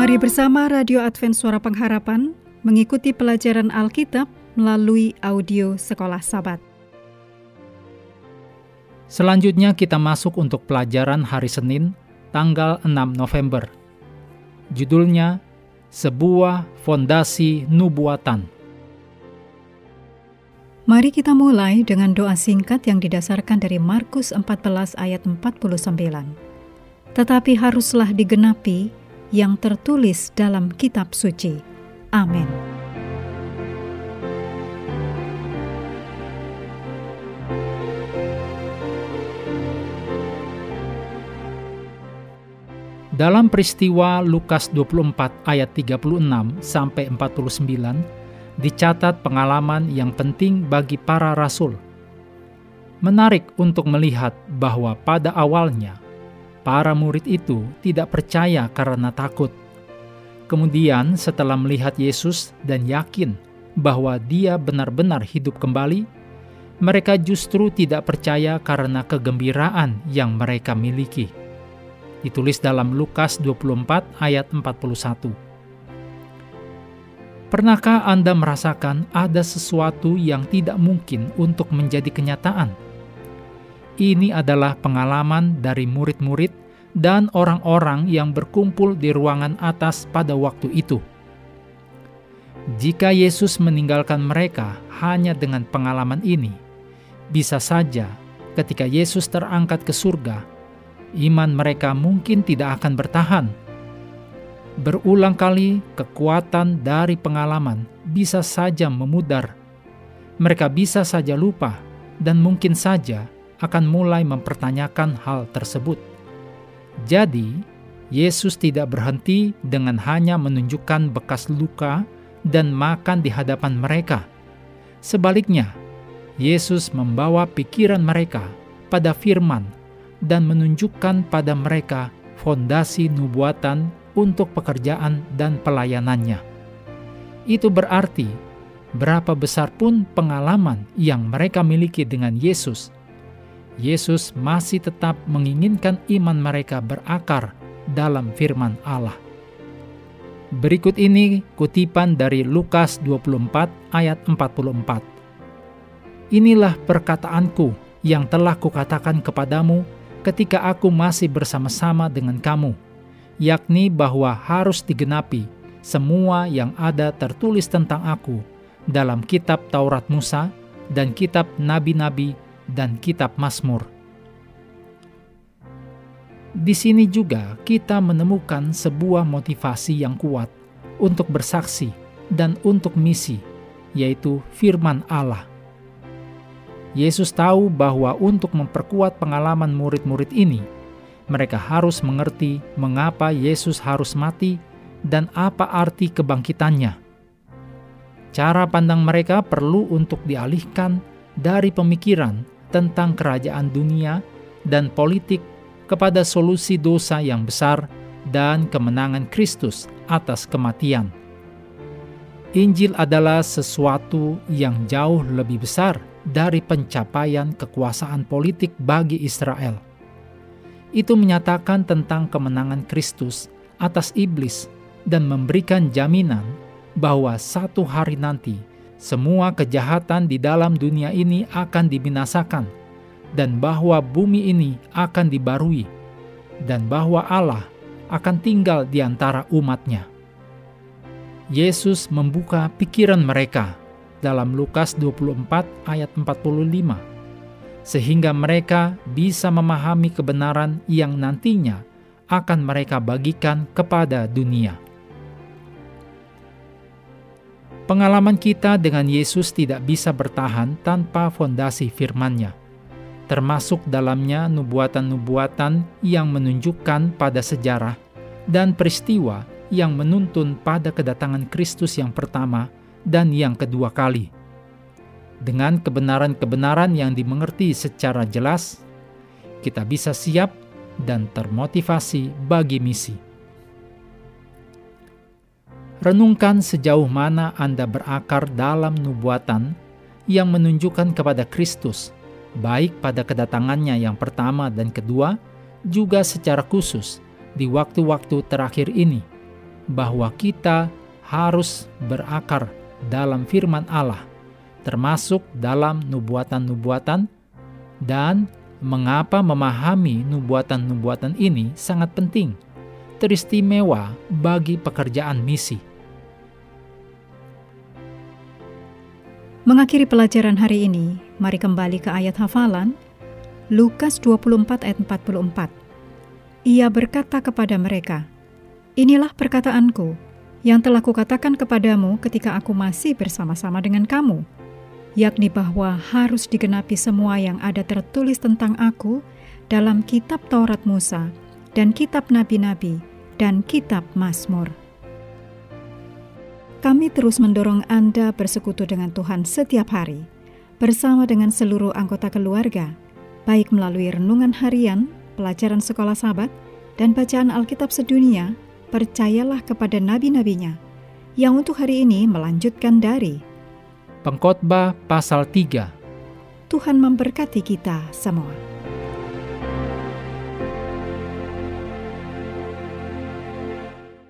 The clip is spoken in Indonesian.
Mari bersama Radio Advent Suara Pengharapan mengikuti pelajaran Alkitab melalui audio Sekolah Sabat. Selanjutnya kita masuk untuk pelajaran hari Senin, tanggal 6 November. Judulnya, Sebuah Fondasi Nubuatan. Mari kita mulai dengan doa singkat yang didasarkan dari Markus 14 ayat 49. Tetapi haruslah digenapi yang tertulis dalam kitab suci. Amin. Dalam peristiwa Lukas 24 ayat 36 sampai 49 dicatat pengalaman yang penting bagi para rasul. Menarik untuk melihat bahwa pada awalnya Para murid itu tidak percaya karena takut. Kemudian, setelah melihat Yesus dan yakin bahwa Dia benar-benar hidup kembali, mereka justru tidak percaya karena kegembiraan yang mereka miliki. Ditulis dalam Lukas 24 ayat 41. Pernahkah Anda merasakan ada sesuatu yang tidak mungkin untuk menjadi kenyataan? Ini adalah pengalaman dari murid-murid dan orang-orang yang berkumpul di ruangan atas pada waktu itu. Jika Yesus meninggalkan mereka hanya dengan pengalaman ini, bisa saja ketika Yesus terangkat ke surga, iman mereka mungkin tidak akan bertahan. Berulang kali kekuatan dari pengalaman bisa saja memudar. Mereka bisa saja lupa, dan mungkin saja akan mulai mempertanyakan hal tersebut. Jadi, Yesus tidak berhenti dengan hanya menunjukkan bekas luka dan makan di hadapan mereka. Sebaliknya, Yesus membawa pikiran mereka pada firman dan menunjukkan pada mereka fondasi nubuatan untuk pekerjaan dan pelayanannya. Itu berarti berapa besar pun pengalaman yang mereka miliki dengan Yesus, Yesus masih tetap menginginkan iman mereka berakar dalam firman Allah. Berikut ini kutipan dari Lukas 24 ayat 44. Inilah perkataanku yang telah kukatakan kepadamu ketika aku masih bersama-sama dengan kamu, yakni bahwa harus digenapi semua yang ada tertulis tentang aku dalam kitab Taurat Musa dan kitab nabi-nabi dan kitab Mazmur. Di sini juga kita menemukan sebuah motivasi yang kuat untuk bersaksi dan untuk misi, yaitu firman Allah. Yesus tahu bahwa untuk memperkuat pengalaman murid-murid ini, mereka harus mengerti mengapa Yesus harus mati dan apa arti kebangkitannya. Cara pandang mereka perlu untuk dialihkan dari pemikiran tentang kerajaan dunia dan politik kepada solusi dosa yang besar dan kemenangan Kristus atas kematian. Injil adalah sesuatu yang jauh lebih besar dari pencapaian kekuasaan politik bagi Israel. Itu menyatakan tentang kemenangan Kristus atas iblis dan memberikan jaminan bahwa satu hari nanti semua kejahatan di dalam dunia ini akan dibinasakan, dan bahwa bumi ini akan dibarui, dan bahwa Allah akan tinggal di antara umatnya. Yesus membuka pikiran mereka dalam Lukas 24 ayat 45, sehingga mereka bisa memahami kebenaran yang nantinya akan mereka bagikan kepada dunia. Pengalaman kita dengan Yesus tidak bisa bertahan tanpa fondasi firman-Nya, termasuk dalamnya nubuatan-nubuatan yang menunjukkan pada sejarah dan peristiwa yang menuntun pada kedatangan Kristus yang pertama dan yang kedua kali. Dengan kebenaran-kebenaran yang dimengerti secara jelas, kita bisa siap dan termotivasi bagi misi. Renungkan sejauh mana Anda berakar dalam nubuatan yang menunjukkan kepada Kristus, baik pada kedatangannya yang pertama dan kedua, juga secara khusus di waktu-waktu terakhir ini, bahwa kita harus berakar dalam firman Allah, termasuk dalam nubuatan-nubuatan, dan mengapa memahami nubuatan-nubuatan ini sangat penting, teristimewa bagi pekerjaan misi. Mengakhiri pelajaran hari ini, mari kembali ke ayat hafalan Lukas 24 ayat 44. Ia berkata kepada mereka, Inilah perkataanku yang telah kukatakan kepadamu ketika aku masih bersama-sama dengan kamu, yakni bahwa harus digenapi semua yang ada tertulis tentang aku dalam kitab Taurat Musa dan kitab nabi-nabi dan kitab Mazmur. Kami terus mendorong Anda bersekutu dengan Tuhan setiap hari, bersama dengan seluruh anggota keluarga, baik melalui renungan harian, pelajaran sekolah sahabat, dan bacaan Alkitab sedunia percayalah kepada nabi-nabinya, yang untuk hari ini melanjutkan dari Pengkhotbah pasal 3. Tuhan memberkati kita semua.